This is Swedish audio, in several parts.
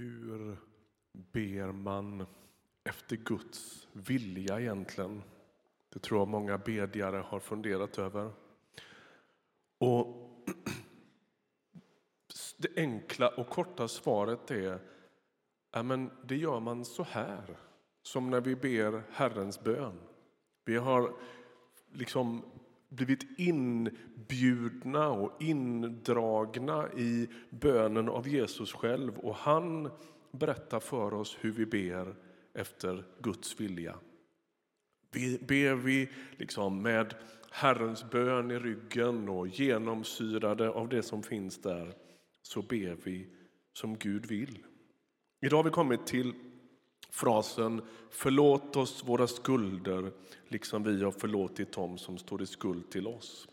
Hur ber man efter Guds vilja egentligen? Det tror jag många bedjare har funderat över. Och det enkla och korta svaret är ja, men det gör man så här, som när vi ber Herrens bön. Vi har liksom blivit inbjudna och indragna i bönen av Jesus själv och han berättar för oss hur vi ber efter Guds vilja. Ber vi liksom med Herrens bön i ryggen och genomsyrade av det som finns där så ber vi som Gud vill. Idag har vi kommit till frasen förlåt oss våra skulder liksom vi har förlåtit dem som står i skuld till oss.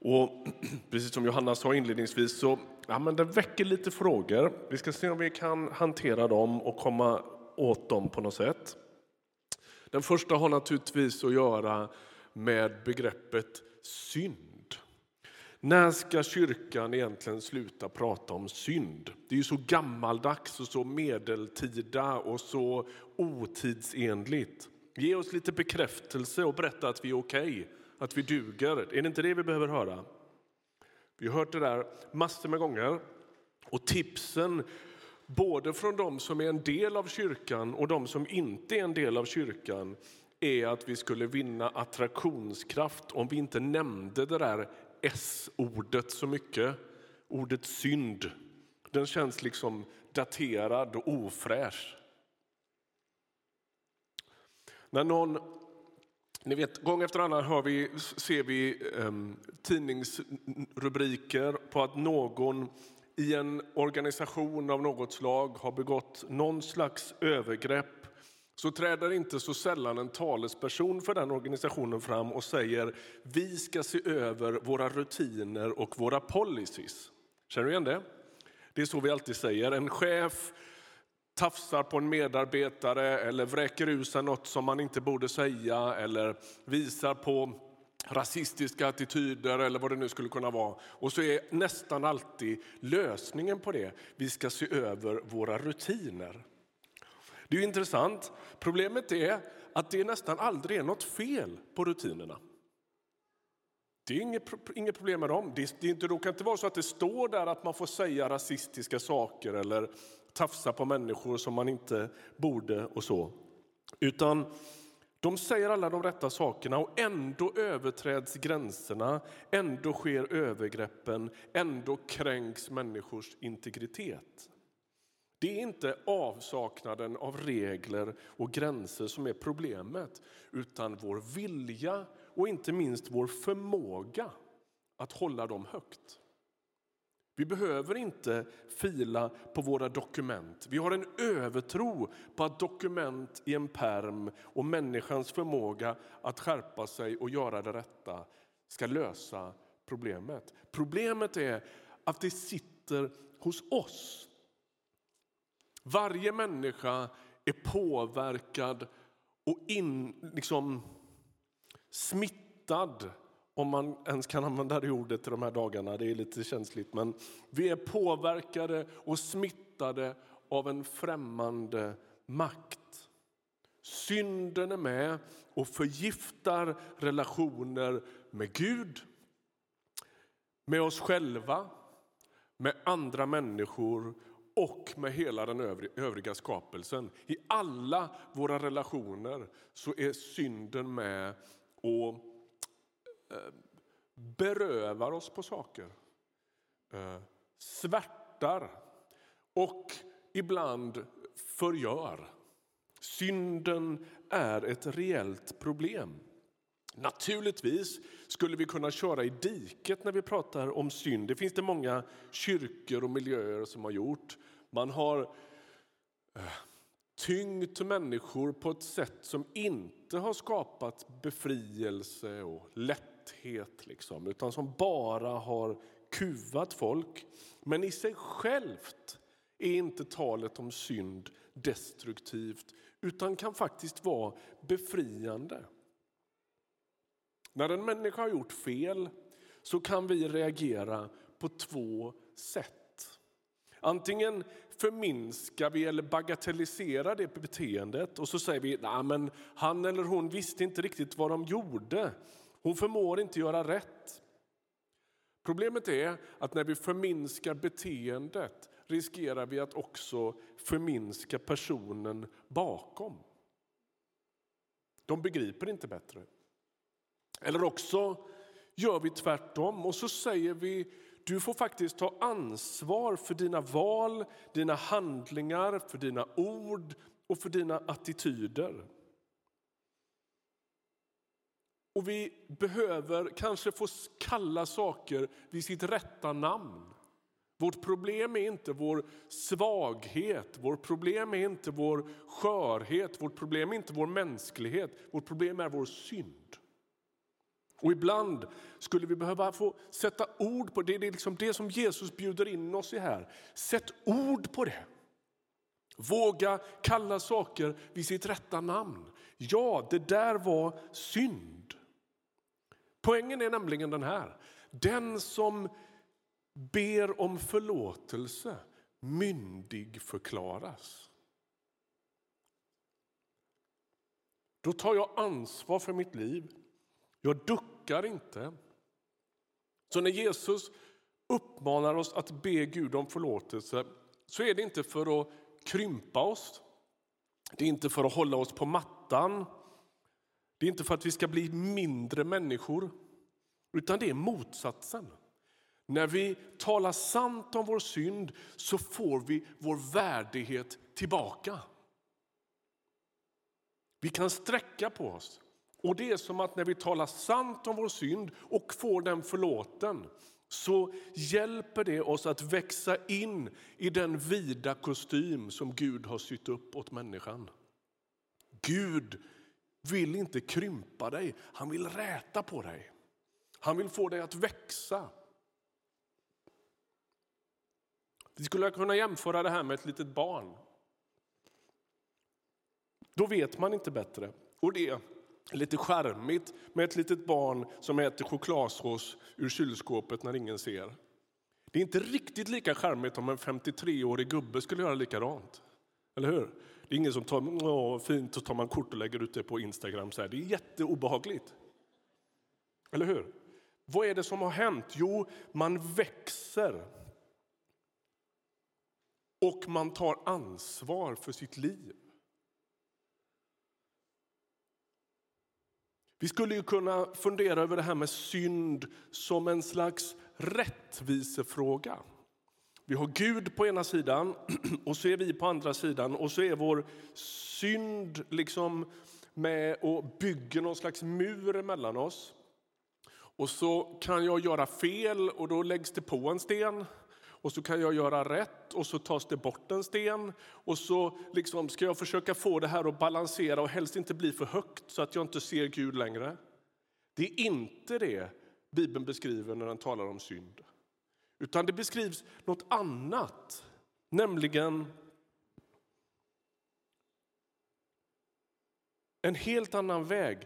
Och precis som Johanna sa inledningsvis så ja, men det väcker lite frågor. Vi ska se om vi kan hantera dem och komma åt dem på något sätt. Den första har naturligtvis att göra med begreppet synd. När ska kyrkan egentligen sluta prata om synd? Det är ju så gammaldags och så medeltida och så otidsenligt. Ge oss lite bekräftelse och berätta att vi är okej, okay, att vi duger. Är det inte det vi behöver höra? Vi har hört det där massor med gånger. Och tipsen, både från de som är en del av kyrkan och de som inte är en del av kyrkan, är att vi skulle vinna attraktionskraft om vi inte nämnde det där S-ordet så mycket. Ordet synd. Den känns liksom daterad och ofräsch. När någon, ni vet, gång efter annan hör vi, ser vi um, tidningsrubriker på att någon i en organisation av något slag har begått någon slags övergrepp så träder inte så sällan en talesperson för den organisationen fram och säger vi ska se över våra rutiner och våra policies. Känner du igen det? Det är så vi alltid säger. En chef tafsar på en medarbetare eller vräker ur sig något som man inte borde säga eller visar på rasistiska attityder eller vad det nu skulle kunna vara. Och så är nästan alltid lösningen på det, vi ska se över våra rutiner. Det är intressant. Problemet är att det nästan aldrig är något fel på rutinerna. Det är inget, inget problem med dem. Det, det, det kan inte vara så att det står där att man får säga rasistiska saker eller tafsa på människor som man inte borde och så. Utan de säger alla de rätta sakerna och ändå överträds gränserna, ändå sker övergreppen, ändå kränks människors integritet. Det är inte avsaknaden av regler och gränser som är problemet utan vår vilja och inte minst vår förmåga att hålla dem högt. Vi behöver inte fila på våra dokument. Vi har en övertro på att dokument i en perm och människans förmåga att skärpa sig och göra det rätta ska lösa problemet. Problemet är att det sitter hos oss varje människa är påverkad och in, liksom, smittad om man ens kan använda det ordet i de här dagarna, det är lite känsligt. Men vi är påverkade och smittade av en främmande makt. Synden är med och förgiftar relationer med Gud, med oss själva, med andra människor och med hela den övriga skapelsen. I alla våra relationer så är synden med och eh, berövar oss på saker. Eh, svärtar och ibland förgör. Synden är ett reellt problem. Naturligtvis skulle vi kunna köra i diket när vi pratar om synd. Det finns det många kyrkor och miljöer som har gjort. Man har eh, tyngt människor på ett sätt som inte har skapat befrielse och lätthet, liksom, utan som bara har kuvat folk. Men i sig självt är inte talet om synd destruktivt utan kan faktiskt vara befriande. När en människa har gjort fel så kan vi reagera på två sätt. Antingen förminskar vi eller bagatelliserar det beteendet och så säger vi att men han eller hon visste inte riktigt vad de gjorde. Hon förmår inte göra rätt. Problemet är att när vi förminskar beteendet riskerar vi att också förminska personen bakom. De begriper inte bättre. Eller också gör vi tvärtom och så säger vi du får faktiskt ta ansvar för dina val, dina handlingar, för dina ord och för dina attityder. Och vi behöver kanske få kalla saker vid sitt rätta namn. Vårt problem är inte vår svaghet, vårt problem är inte vår skörhet, vårt problem är inte vår mänsklighet. Vårt problem är vår synd. Och ibland skulle vi behöva få sätta ord på det. Det är liksom det som Jesus bjuder in oss i här. Sätt ord på det. Våga kalla saker vid sitt rätta namn. Ja, det där var synd. Poängen är nämligen den här. Den som ber om förlåtelse myndig förklaras. Då tar jag ansvar för mitt liv. Jag duckar inte. Så när Jesus uppmanar oss att be Gud om förlåtelse så är det inte för att krympa oss. Det är inte för att hålla oss på mattan. Det är inte för att vi ska bli mindre människor, utan det är motsatsen. När vi talar sant om vår synd så får vi vår värdighet tillbaka. Vi kan sträcka på oss. Och det är som att när vi talar sant om vår synd och får den förlåten så hjälper det oss att växa in i den vida kostym som Gud har sytt upp åt människan. Gud vill inte krympa dig, han vill räta på dig. Han vill få dig att växa. Vi skulle kunna jämföra det här med ett litet barn. Då vet man inte bättre. Och det lite charmigt med ett litet barn som äter chokladsås ur kylskåpet när ingen ser. Det är inte riktigt lika charmigt om en 53-årig gubbe skulle göra likadant. Eller hur? Det är ingen som tar Åh, fint och tar man kort och lägger ut det på Instagram. Så här. Det är jätteobehagligt. Eller hur? Vad är det som har hänt? Jo, man växer. Och man tar ansvar för sitt liv. Vi skulle ju kunna fundera över det här med synd som en slags rättvisefråga. Vi har Gud på ena sidan och så är vi på andra sidan och så är vår synd liksom med och bygger någon slags mur mellan oss. Och så kan jag göra fel och då läggs det på en sten. Och så kan jag göra rätt och så tas det bort en sten. Och så liksom ska jag försöka få det här att balansera och helst inte bli för högt så att jag inte ser Gud längre. Det är inte det Bibeln beskriver när den talar om synd. Utan det beskrivs något annat, nämligen en helt annan väg.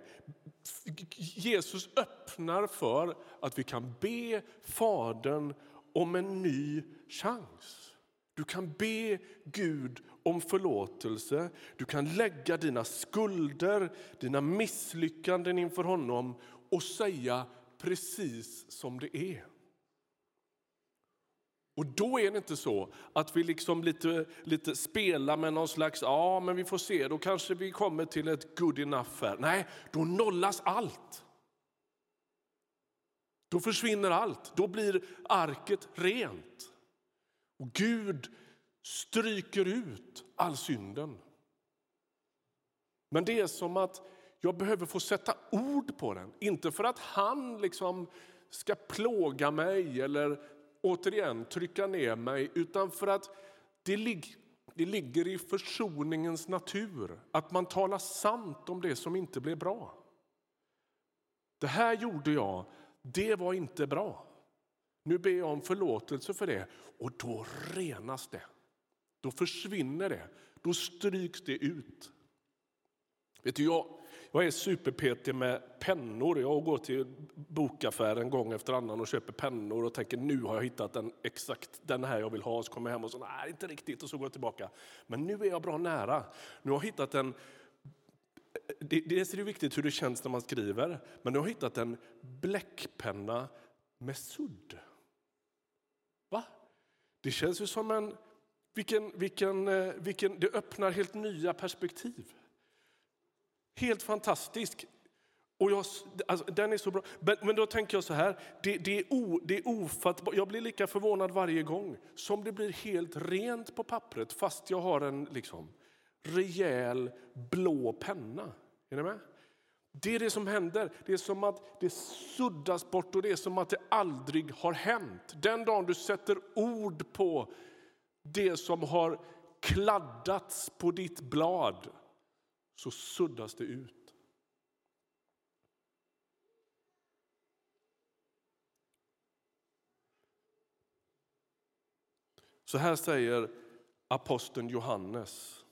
Jesus öppnar för att vi kan be Fadern om en ny chans. Du kan be Gud om förlåtelse. Du kan lägga dina skulder, dina misslyckanden inför honom och säga precis som det är. Och då är det inte så att vi liksom lite, lite spelar med någon slags, ja men vi får se, då kanske vi kommer till ett good enough här. Nej, då nollas allt. Då försvinner allt, då blir arket rent. Och Gud stryker ut all synden. Men det är som att jag behöver få sätta ord på den. Inte för att han liksom ska plåga mig eller återigen trycka ner mig utan för att det, lig det ligger i försoningens natur att man talar sant om det som inte blev bra. Det här gjorde jag, det var inte bra. Nu ber jag om förlåtelse för det och då renas det. Då försvinner det, då stryks det ut. Vet du, jag, jag är superpetig med pennor. Jag går till bokaffären gång efter annan och köper pennor och tänker nu har jag hittat den exakt den här jag vill ha. Så kommer jag hem och så nej, inte riktigt och så går jag tillbaka. Men nu är jag bra nära. Nu har jag hittat en Dels är det viktigt hur det känns när man skriver, men nu har jag hittat en bläckpenna med sudd. Det känns ju som en... Vilken, vilken, eh, vilken, det öppnar helt nya perspektiv. Helt fantastisk. Och jag, alltså, den är så bra. Men, men, då tänker jag så här, det, det, är o, det är ofattbart. Jag blir lika förvånad varje gång som det blir helt rent på pappret fast jag har en liksom, rejäl blå penna. Är ni med? Det är det som händer. Det är som att det suddas bort och det är som att det aldrig har hänt. Den dagen du sätter ord på det som har kladdats på ditt blad så suddas det ut. Så här säger aposteln Johannes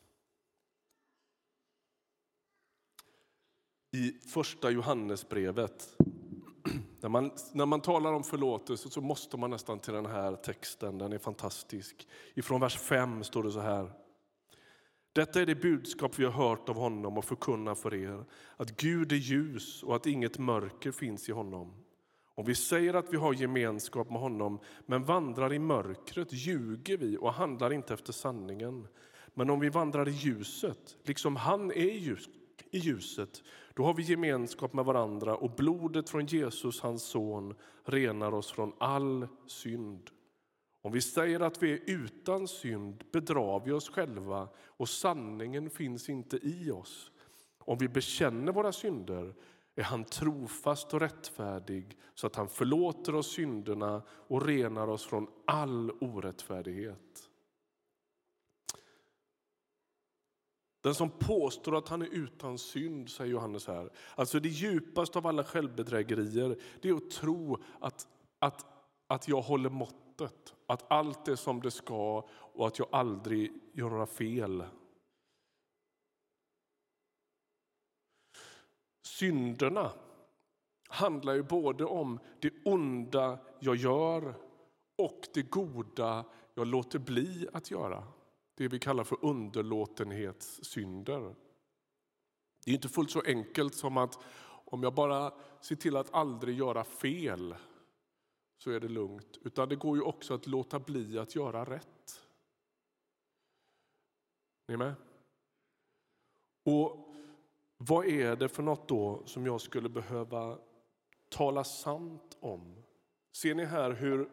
i första Johannesbrevet. När man, när man talar om förlåtelse så måste man nästan till den här texten. Den är fantastisk. Ifrån vers 5 står det så här. Detta är det budskap vi har hört av honom och förkunnar för er, att Gud är ljus och att inget mörker finns i honom. Om vi säger att vi har gemenskap med honom men vandrar i mörkret ljuger vi och handlar inte efter sanningen. Men om vi vandrar i ljuset, liksom han är i ljuset, då har vi gemenskap med varandra och blodet från Jesus, hans son, renar oss från all synd. Om vi säger att vi är utan synd bedrar vi oss själva och sanningen finns inte i oss. Om vi bekänner våra synder är han trofast och rättfärdig så att han förlåter oss synderna och renar oss från all orättfärdighet. Den som påstår att han är utan synd, säger Johannes här. Alltså det djupaste av alla självbedrägerier, det är att tro att, att, att jag håller måttet. Att allt är som det ska och att jag aldrig gör några fel. Synderna handlar ju både om det onda jag gör och det goda jag låter bli att göra det vi kallar för underlåtenhetssynder. Det är inte fullt så enkelt som att om jag bara ser till att aldrig göra fel så är det lugnt. Utan det går ju också att låta bli att göra rätt. Ni är med? Och vad är det för något då som jag skulle behöva tala sant om? Ser ni här hur,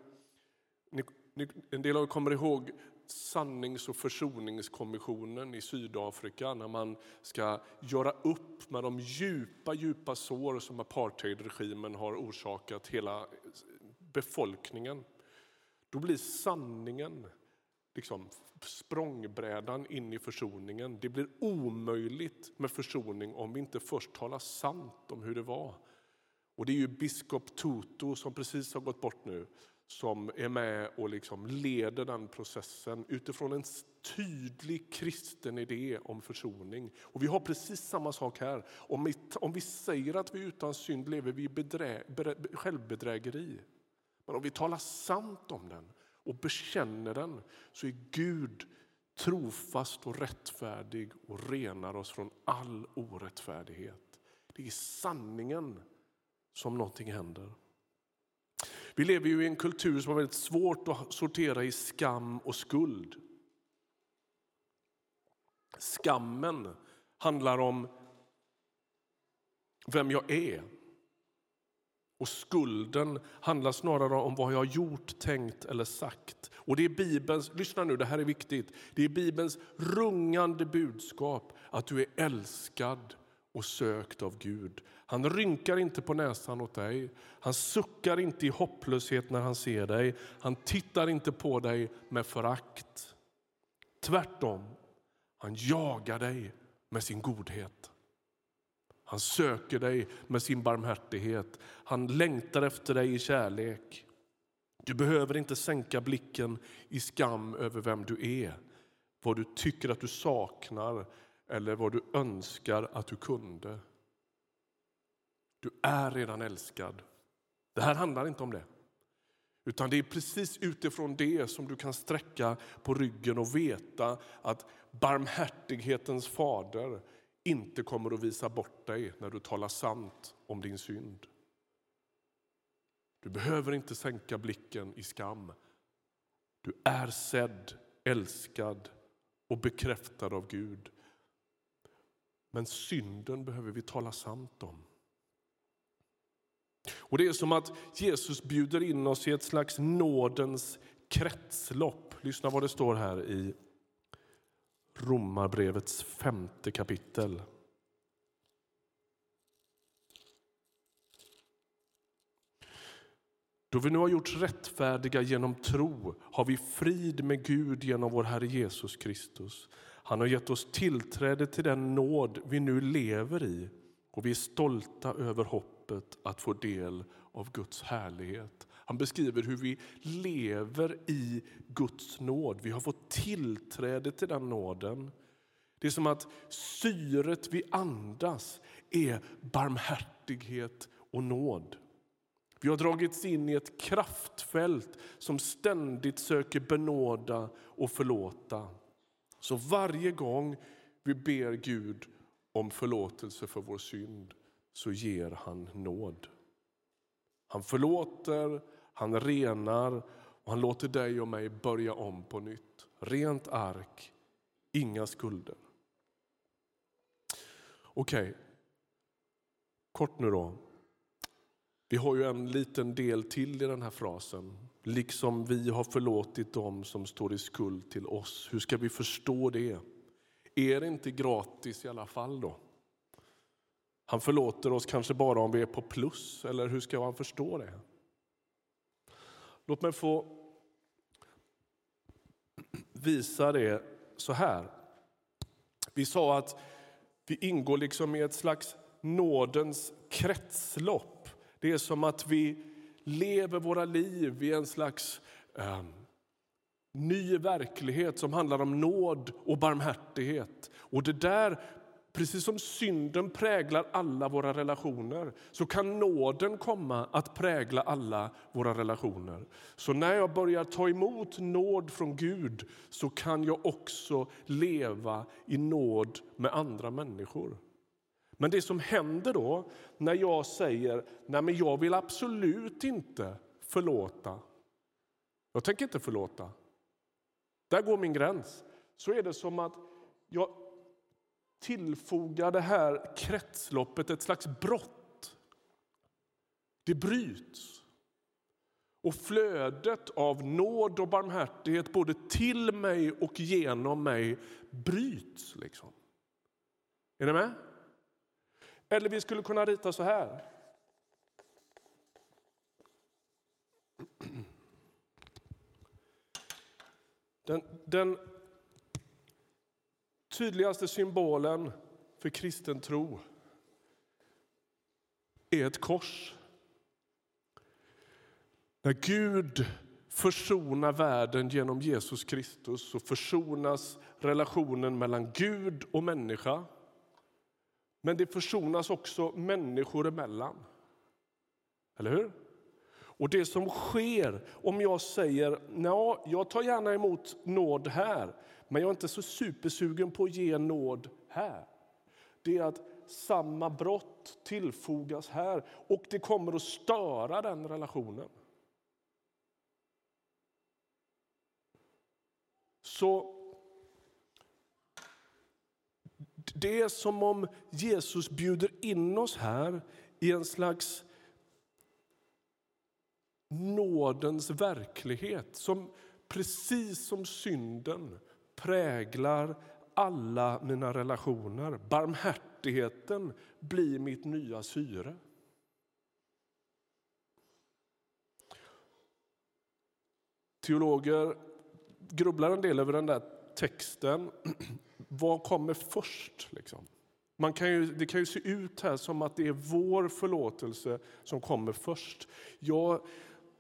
en del av er kommer ihåg sannings och försoningskommissionen i Sydafrika när man ska göra upp med de djupa, djupa sår som apartheidregimen har orsakat hela befolkningen. Då blir sanningen liksom språngbrädan in i försoningen. Det blir omöjligt med försoning om vi inte först talar sant om hur det var. Och Det är ju biskop Tutu som precis har gått bort nu som är med och liksom leder den processen utifrån en tydlig kristen idé om försoning. Och vi har precis samma sak här. Om vi, om vi säger att vi utan synd lever vi i bedrä, självbedrägeri. Men om vi talar sant om den och bekänner den så är Gud trofast och rättfärdig och renar oss från all orättfärdighet. Det är sanningen som någonting händer. Vi lever ju i en kultur som har väldigt svårt att sortera i skam och skuld. Skammen handlar om vem jag är. Och skulden handlar snarare om vad jag har gjort, tänkt eller sagt. Och det är Bibelns, lyssna nu, det här är viktigt. Det är Bibelns rungande budskap att du är älskad och sökt av Gud. Han rynkar inte på näsan åt dig. Han suckar inte i hopplöshet när han ser dig. Han tittar inte på dig med förakt. Tvärtom, han jagar dig med sin godhet. Han söker dig med sin barmhärtighet. Han längtar efter dig i kärlek. Du behöver inte sänka blicken i skam över vem du är, vad du tycker att du saknar eller vad du önskar att du kunde. Du är redan älskad. Det här handlar inte om det. Utan det är precis utifrån det som du kan sträcka på ryggen och veta att barmhärtighetens fader inte kommer att visa bort dig när du talar sant om din synd. Du behöver inte sänka blicken i skam. Du är sedd, älskad och bekräftad av Gud. Men synden behöver vi tala sant om. Och Det är som att Jesus bjuder in oss i ett slags nådens kretslopp. Lyssna vad det står här i Romarbrevets femte kapitel. Då vi nu har gjorts rättfärdiga genom tro har vi frid med Gud genom vår Herre Jesus Kristus. Han har gett oss tillträde till den nåd vi nu lever i och vi är stolta över hoppet att få del av Guds härlighet. Han beskriver hur vi lever i Guds nåd. Vi har fått tillträde till den nåden. Det är som att syret vi andas är barmhärtighet och nåd. Vi har dragits in i ett kraftfält som ständigt söker benåda och förlåta. Så varje gång vi ber Gud om förlåtelse för vår synd så ger han nåd. Han förlåter, han renar och han låter dig och mig börja om på nytt. Rent ark, inga skulder. Okej, okay. kort nu då. Vi har ju en liten del till i den här frasen. Liksom vi har förlåtit dem som står i skuld till oss. Hur ska vi förstå det? Är det inte gratis i alla fall då? Han förlåter oss kanske bara om vi är på plus, eller hur ska han förstå det? Låt mig få visa det så här. Vi sa att vi ingår liksom i ett slags nådens kretslopp. Det är som att vi lever våra liv i en slags eh, ny verklighet som handlar om nåd och barmhärtighet. Och det där, precis som synden präglar alla våra relationer så kan nåden komma att prägla alla våra relationer. Så när jag börjar ta emot nåd från Gud så kan jag också leva i nåd med andra människor. Men det som händer då när jag säger nej men jag vill absolut inte förlåta. Jag tänker inte förlåta. Där går min gräns. Så är det som att jag tillfogar det här kretsloppet ett slags brott. Det bryts. Och flödet av nåd och barmhärtighet både till mig och genom mig bryts. Liksom. Är ni med? Eller vi skulle kunna rita så här. Den, den tydligaste symbolen för kristen tro är ett kors. När Gud försonar världen genom Jesus Kristus så försonas relationen mellan Gud och människa. Men det försonas också människor emellan. Eller hur? Och det som sker om jag säger ja, jag tar gärna emot nåd här men jag är inte så supersugen på att ge nåd här. Det är att samma brott tillfogas här och det kommer att störa den relationen. Så det är som om Jesus bjuder in oss här i en slags nådens verklighet som precis som synden präglar alla mina relationer. Barmhärtigheten blir mitt nya syre. Teologer grubblar en del över den där texten. Vad kommer först? Liksom? Man kan ju, det kan ju se ut här som att det är vår förlåtelse som kommer först. Jag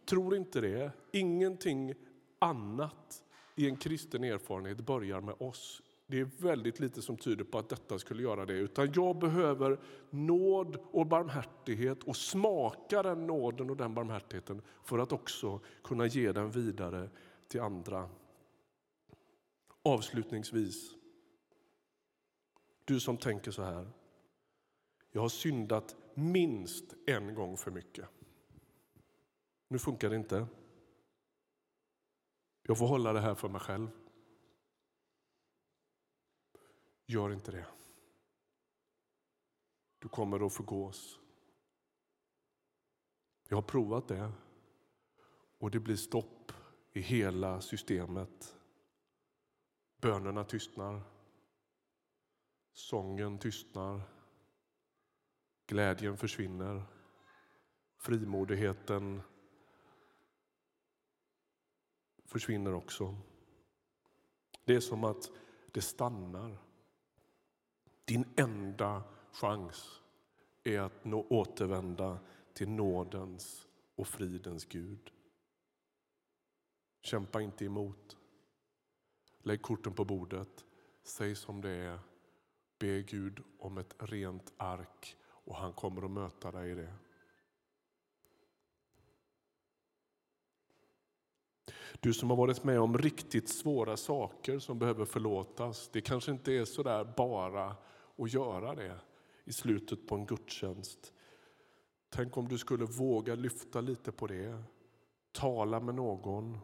tror inte det. Ingenting annat i en kristen erfarenhet börjar med oss. Det är väldigt lite som tyder på att detta skulle göra det. Utan jag behöver nåd och barmhärtighet och smaka den nåden och den barmhärtigheten för att också kunna ge den vidare till andra. Avslutningsvis, du som tänker så här. Jag har syndat minst en gång för mycket. Nu funkar det inte. Jag får hålla det här för mig själv. Gör inte det. Du kommer att förgås. Jag har provat det och det blir stopp i hela systemet. Bönerna tystnar. Sången tystnar. Glädjen försvinner. Frimodigheten försvinner också. Det är som att det stannar. Din enda chans är att nå återvända till nådens och fridens Gud. Kämpa inte emot. Lägg korten på bordet. Säg som det är. Be Gud om ett rent ark och han kommer att möta dig i det. Du som har varit med om riktigt svåra saker som behöver förlåtas. Det kanske inte är så där bara att göra det i slutet på en gudstjänst. Tänk om du skulle våga lyfta lite på det. Tala med någon,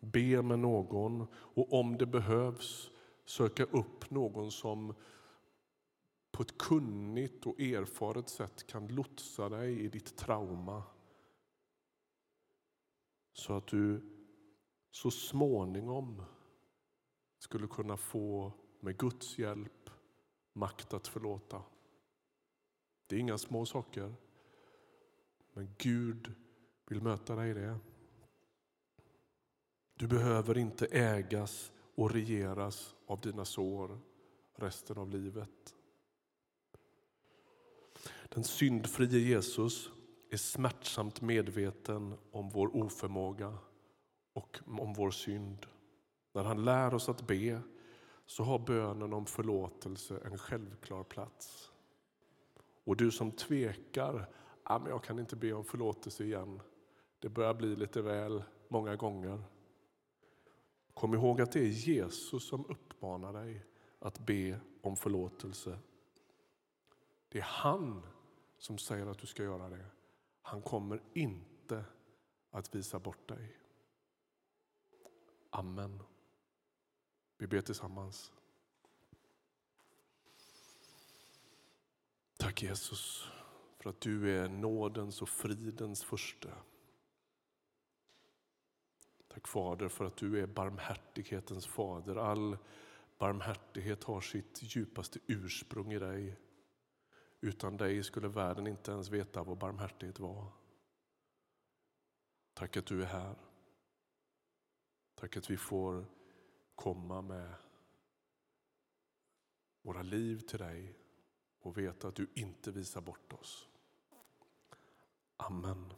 be med någon och om det behövs söka upp någon som på ett kunnigt och erfaret sätt kan lotsa dig i ditt trauma. Så att du så småningom skulle kunna få med Guds hjälp makt att förlåta. Det är inga små saker, men Gud vill möta dig i det. Du behöver inte ägas och regeras av dina sår resten av livet. Den syndfrie Jesus är smärtsamt medveten om vår oförmåga och om vår synd. När han lär oss att be så har bönen om förlåtelse en självklar plats. Och du som tvekar, ah, men jag kan inte be om förlåtelse igen. Det börjar bli lite väl många gånger. Kom ihåg att det är Jesus som uppmanar dig att be om förlåtelse. Det är han som säger att du ska göra det. Han kommer inte att visa bort dig. Amen. Vi ber tillsammans. Tack Jesus för att du är nådens och fridens första. Tack Fader för att du är barmhärtighetens fader. All barmhärtighet har sitt djupaste ursprung i dig. Utan dig skulle världen inte ens veta vad barmhärtighet var. Tack att du är här. Tack att vi får komma med våra liv till dig och veta att du inte visar bort oss. Amen.